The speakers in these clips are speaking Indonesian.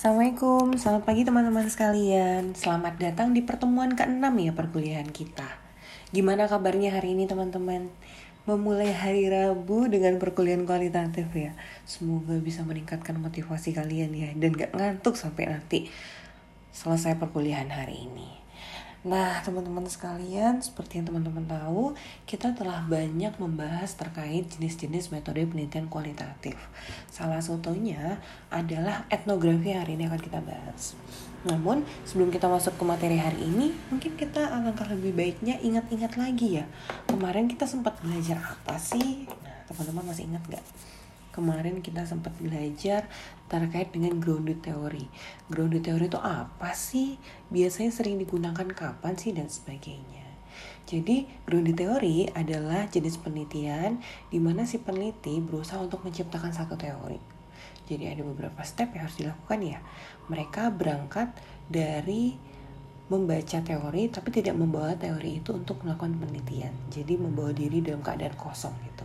Assalamualaikum, selamat pagi teman-teman sekalian. Selamat datang di pertemuan ke-6 ya perkuliahan kita. Gimana kabarnya hari ini teman-teman? Memulai hari Rabu dengan perkuliahan kualitatif ya. Semoga bisa meningkatkan motivasi kalian ya Dan gak ngantuk sampai nanti selesai perkuliahan hari ini Nah, teman-teman sekalian, seperti yang teman-teman tahu, kita telah banyak membahas terkait jenis-jenis metode penelitian kualitatif. Salah satunya adalah etnografi hari ini akan kita bahas. Namun, sebelum kita masuk ke materi hari ini, mungkin kita alangkah lebih baiknya ingat-ingat lagi ya. Kemarin kita sempat belajar apa sih? Nah, teman-teman masih ingat nggak? Kemarin kita sempat belajar terkait dengan grounded theory. Grounded theory itu apa sih? Biasanya sering digunakan kapan sih dan sebagainya. Jadi, grounded theory adalah jenis penelitian di mana si peneliti berusaha untuk menciptakan satu teori. Jadi ada beberapa step yang harus dilakukan ya. Mereka berangkat dari membaca teori tapi tidak membawa teori itu untuk melakukan penelitian. Jadi membawa diri dalam keadaan kosong gitu.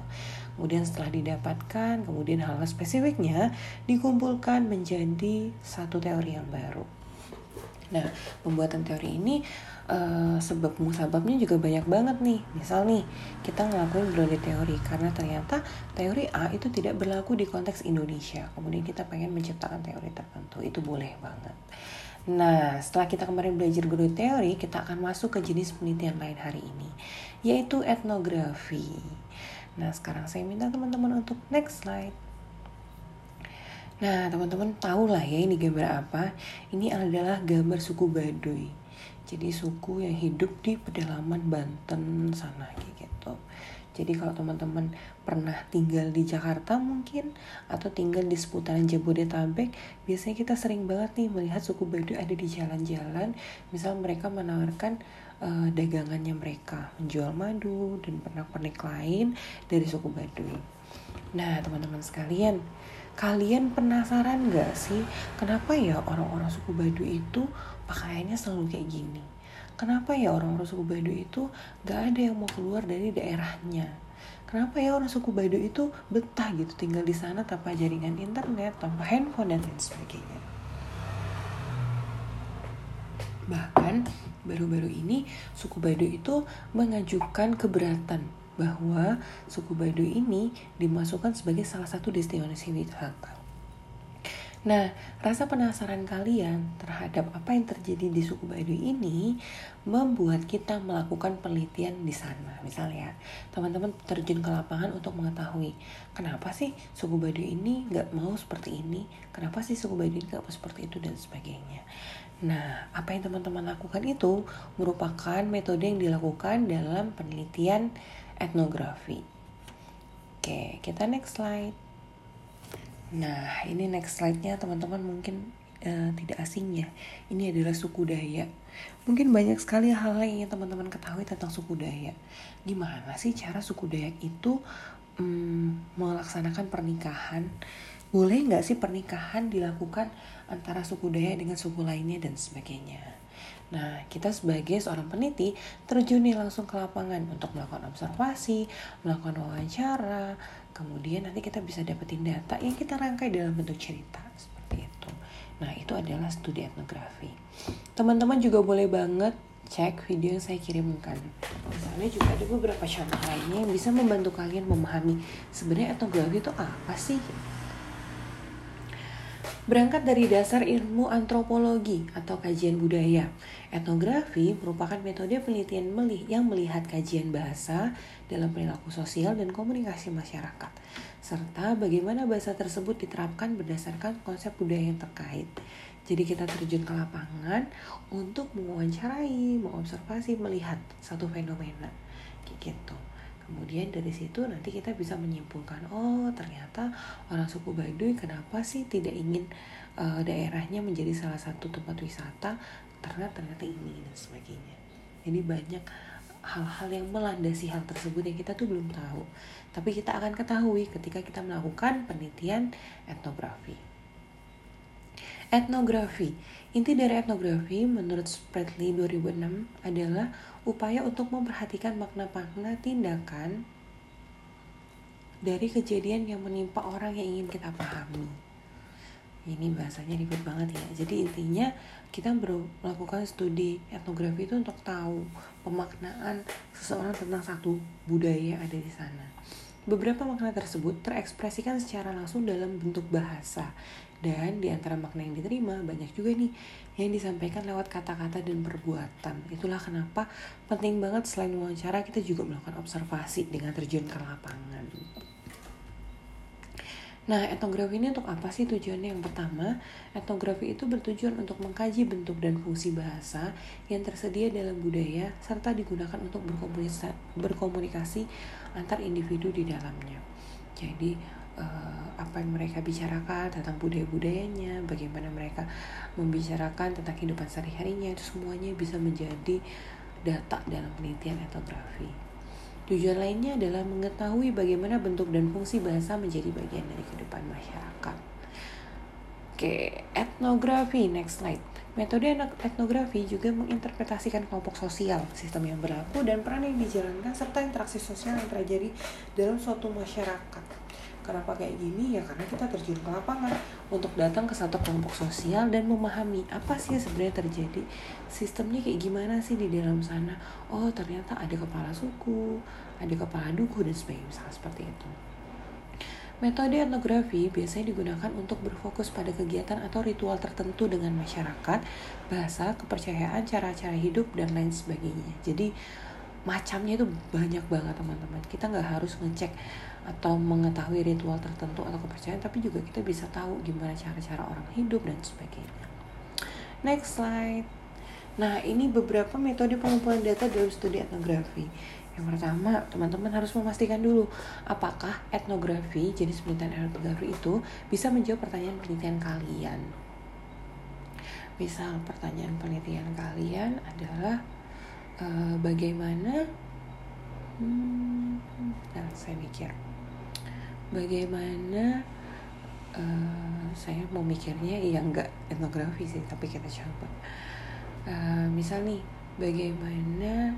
Kemudian setelah didapatkan, kemudian hal, -hal spesifiknya dikumpulkan menjadi satu teori yang baru. Nah, pembuatan teori ini uh, sebab musababnya juga banyak banget nih. Misal nih, kita ngelakuin grounded teori karena ternyata teori A itu tidak berlaku di konteks Indonesia. Kemudian kita pengen menciptakan teori tertentu, itu boleh banget. Nah, setelah kita kemarin belajar grounded teori, kita akan masuk ke jenis penelitian lain hari ini, yaitu etnografi. Nah, sekarang saya minta teman-teman untuk next slide. Nah, teman-teman tahu lah ya ini gambar apa. Ini adalah gambar suku Baduy. Jadi suku yang hidup di pedalaman Banten sana gitu. Jadi kalau teman-teman pernah tinggal di Jakarta mungkin atau tinggal di seputaran Jabodetabek, biasanya kita sering banget nih melihat suku Baduy ada di jalan-jalan. Misal mereka menawarkan uh, dagangannya mereka, menjual madu dan pernak-pernik lain dari suku Baduy. Nah, teman-teman sekalian, kalian penasaran gak sih kenapa ya orang-orang suku Baduy itu pakaiannya selalu kayak gini? Kenapa ya orang-orang suku Baduy itu gak ada yang mau keluar dari daerahnya? Kenapa ya orang suku Baduy itu betah gitu tinggal di sana tanpa jaringan internet, tanpa handphone dan lain sebagainya? Bahkan baru-baru ini suku Baduy itu mengajukan keberatan bahwa suku Baduy ini dimasukkan sebagai salah satu destinasi wisata. Nah, rasa penasaran kalian terhadap apa yang terjadi di suku Baduy ini membuat kita melakukan penelitian di sana. Misalnya, teman-teman terjun ke lapangan untuk mengetahui kenapa sih suku Baduy ini nggak mau seperti ini, kenapa sih suku Baduy nggak mau seperti itu dan sebagainya. Nah, apa yang teman-teman lakukan itu merupakan metode yang dilakukan dalam penelitian etnografi. Oke, kita next slide. Nah, ini next slide-nya teman-teman mungkin uh, tidak asing ya. Ini adalah suku Dayak. Mungkin banyak sekali hal yang ingin teman-teman ketahui tentang suku Dayak. Gimana sih cara suku Dayak itu um, melaksanakan pernikahan? Boleh nggak sih pernikahan dilakukan antara suku Dayak dengan suku lainnya dan sebagainya? Nah, kita sebagai seorang peneliti terjun nih langsung ke lapangan untuk melakukan observasi, melakukan wawancara, kemudian nanti kita bisa dapetin data yang kita rangkai dalam bentuk cerita seperti itu. Nah itu adalah studi etnografi. Teman-teman juga boleh banget cek video yang saya kirimkan. Misalnya juga ada beberapa contoh lainnya yang bisa membantu kalian memahami sebenarnya etnografi itu apa sih Berangkat dari dasar ilmu antropologi atau kajian budaya, etnografi merupakan metode penelitian yang melihat kajian bahasa dalam perilaku sosial dan komunikasi masyarakat, serta bagaimana bahasa tersebut diterapkan berdasarkan konsep budaya yang terkait. Jadi kita terjun ke lapangan untuk mewawancarai, mengobservasi, melihat satu fenomena, kayak gitu. Kemudian dari situ nanti kita bisa menyimpulkan, oh ternyata orang suku Baduy kenapa sih tidak ingin uh, daerahnya menjadi salah satu tempat wisata karena ternyata ini dan sebagainya. Jadi banyak hal-hal yang melandasi hal tersebut yang kita tuh belum tahu. Tapi kita akan ketahui ketika kita melakukan penelitian etnografi. Etnografi. Inti dari etnografi menurut Spratly 2006 adalah upaya untuk memperhatikan makna-makna tindakan dari kejadian yang menimpa orang yang ingin kita pahami. ini bahasanya ribet banget ya jadi intinya kita melakukan studi etnografi itu untuk tahu pemaknaan seseorang tentang satu budaya yang ada di sana beberapa makna tersebut terekspresikan secara langsung dalam bentuk bahasa dan di antara makna yang diterima banyak juga nih yang disampaikan lewat kata-kata dan perbuatan. Itulah kenapa penting banget selain wawancara kita juga melakukan observasi dengan terjun ke lapangan. Nah, etnografi ini untuk apa sih tujuannya? Yang pertama, etnografi itu bertujuan untuk mengkaji bentuk dan fungsi bahasa yang tersedia dalam budaya serta digunakan untuk berkomunikasi, antar individu di dalamnya. Jadi, uh, apa yang mereka bicarakan tentang budaya-budayanya, bagaimana mereka membicarakan tentang kehidupan sehari-harinya, itu semuanya bisa menjadi data dalam penelitian etnografi. Tujuan lainnya adalah mengetahui bagaimana bentuk dan fungsi bahasa menjadi bagian dari kehidupan masyarakat. Oke, etnografi, next slide. Metode etnografi juga menginterpretasikan kelompok sosial, sistem yang berlaku, dan peran yang dijalankan, serta interaksi sosial yang terjadi dalam suatu masyarakat. Kenapa kayak gini? Ya karena kita terjun ke lapangan untuk datang ke satu kelompok sosial dan memahami apa sih yang sebenarnya terjadi. Sistemnya kayak gimana sih di dalam sana? Oh, ternyata ada kepala suku, ada kepala duku dan sebagainya misalnya seperti itu. Metode etnografi biasanya digunakan untuk berfokus pada kegiatan atau ritual tertentu dengan masyarakat, bahasa, kepercayaan, cara-cara hidup, dan lain sebagainya. Jadi macamnya itu banyak banget teman-teman. Kita nggak harus ngecek atau mengetahui ritual tertentu atau kepercayaan tapi juga kita bisa tahu gimana cara-cara orang hidup dan sebagainya next slide nah ini beberapa metode pengumpulan data dalam studi etnografi yang pertama, teman-teman harus memastikan dulu apakah etnografi, jenis penelitian etnografi itu bisa menjawab pertanyaan penelitian kalian. Misal pertanyaan penelitian kalian adalah uh, bagaimana? Hmm, nah, saya mikir. Bagaimana uh, saya mau mikirnya ya enggak etnografi sih tapi kita coba. Uh, misal nih bagaimana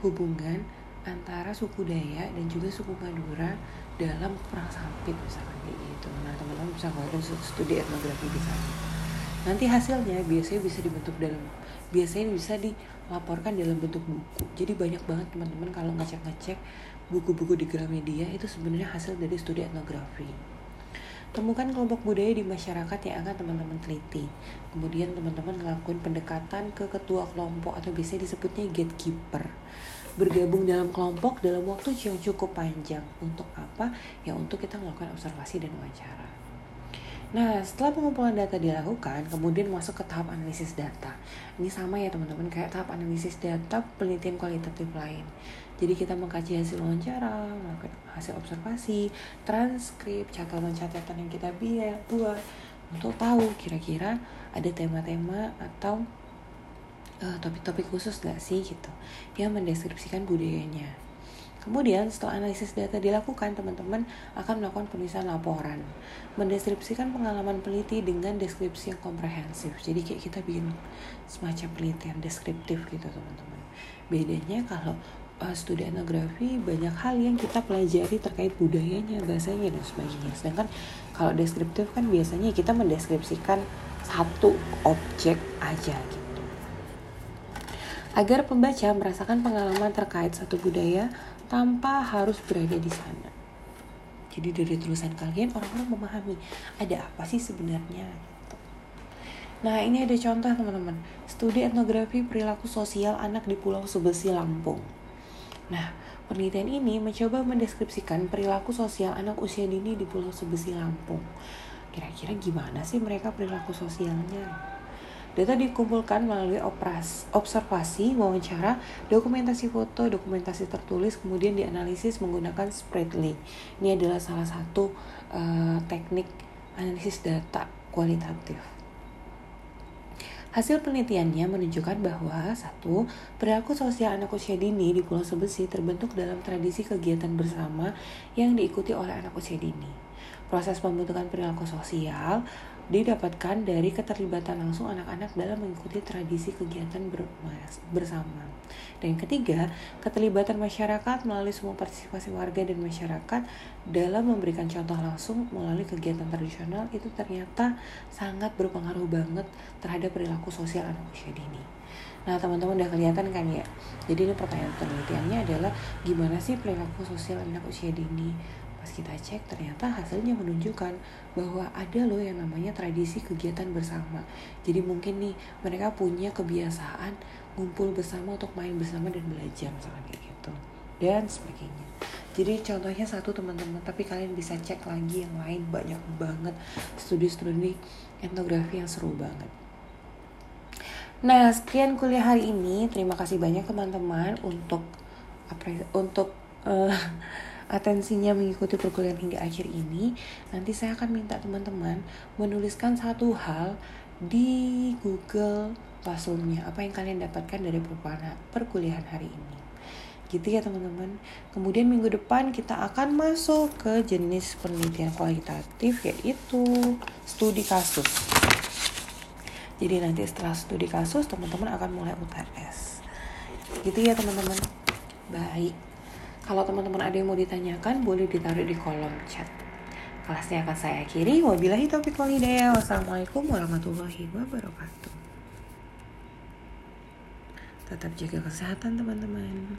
hubungan antara suku Dayak dan juga suku Madura dalam perang sampit misalnya gitu. Nah teman-teman bisa ngeliatin studi etnografi di sana nanti hasilnya biasanya bisa dibentuk dalam biasanya bisa dilaporkan dalam bentuk buku jadi banyak banget teman-teman kalau ngecek-ngecek buku-buku di Gramedia itu sebenarnya hasil dari studi etnografi. Temukan kelompok budaya di masyarakat yang akan teman-teman teliti. Kemudian teman-teman ngelakuin pendekatan ke ketua kelompok atau biasanya disebutnya gatekeeper. Bergabung dalam kelompok dalam waktu yang cukup panjang. Untuk apa? Ya untuk kita melakukan observasi dan wawancara. Nah, setelah pengumpulan data dilakukan, kemudian masuk ke tahap analisis data. Ini sama ya teman-teman, kayak tahap analisis data penelitian kualitatif lain. Jadi kita mengkaji hasil wawancara, hasil observasi, transkrip, catatan-catatan yang kita buat untuk tahu kira-kira ada tema-tema atau uh, topik-topik khusus gak sih gitu yang mendeskripsikan budayanya. Kemudian setelah analisis data dilakukan, teman-teman akan melakukan penulisan laporan. Mendeskripsikan pengalaman peneliti dengan deskripsi yang komprehensif. Jadi kayak kita bikin semacam penelitian deskriptif gitu teman-teman. Bedanya kalau uh, studi etnografi banyak hal yang kita pelajari terkait budayanya, bahasanya dan sebagainya. Sedangkan kalau deskriptif kan biasanya kita mendeskripsikan satu objek aja gitu. Agar pembaca merasakan pengalaman terkait satu budaya, tanpa harus berada di sana. Jadi dari tulisan kalian orang-orang memahami ada apa sih sebenarnya gitu. Nah ini ada contoh teman-teman Studi etnografi perilaku sosial anak di Pulau Sebesi Lampung Nah penelitian ini mencoba mendeskripsikan perilaku sosial anak usia dini di Pulau Sebesi Lampung Kira-kira gimana sih mereka perilaku sosialnya Data dikumpulkan melalui operasi, observasi, wawancara, dokumentasi foto, dokumentasi tertulis, kemudian dianalisis menggunakan Spreadly. Ini adalah salah satu uh, teknik analisis data kualitatif. Hasil penelitiannya menunjukkan bahwa satu, perilaku sosial anak usia dini di Pulau Sebesi terbentuk dalam tradisi kegiatan bersama yang diikuti oleh anak usia dini. Proses pembentukan perilaku sosial didapatkan dari keterlibatan langsung anak-anak dalam mengikuti tradisi kegiatan bersama. Dan yang ketiga, keterlibatan masyarakat melalui semua partisipasi warga dan masyarakat dalam memberikan contoh langsung melalui kegiatan tradisional itu ternyata sangat berpengaruh banget terhadap perilaku sosial anak usia dini. Nah teman-teman udah kelihatan kan ya Jadi ini pertanyaan penelitiannya adalah Gimana sih perilaku sosial anak usia dini Pas kita cek ternyata hasilnya menunjukkan Bahwa ada loh yang namanya tradisi kegiatan bersama. Jadi mungkin nih mereka punya kebiasaan Ngumpul bersama untuk main bersama dan belajar misalnya kayak gitu Dan sebagainya. Jadi contohnya satu teman-teman tapi kalian bisa cek lagi yang lain. Banyak banget studi-studi etnografi yang seru banget. Nah, sekian kuliah hari ini. Terima kasih banyak teman-teman untuk untuk uh, atensinya mengikuti perkuliahan hingga akhir ini. Nanti saya akan minta teman-teman menuliskan satu hal di Google Classroom-nya. Apa yang kalian dapatkan dari perkuliahan hari ini. Gitu ya teman-teman. Kemudian minggu depan kita akan masuk ke jenis penelitian kualitatif yaitu studi kasus. Jadi nanti setelah studi kasus teman-teman akan mulai UTS. Gitu ya teman-teman. Baik. Kalau teman-teman ada yang mau ditanyakan boleh ditaruh di kolom chat. Kelasnya akan saya akhiri. Wabillahi taufiq wal hidayah. Wassalamualaikum warahmatullahi wabarakatuh. Tetap jaga kesehatan teman-teman.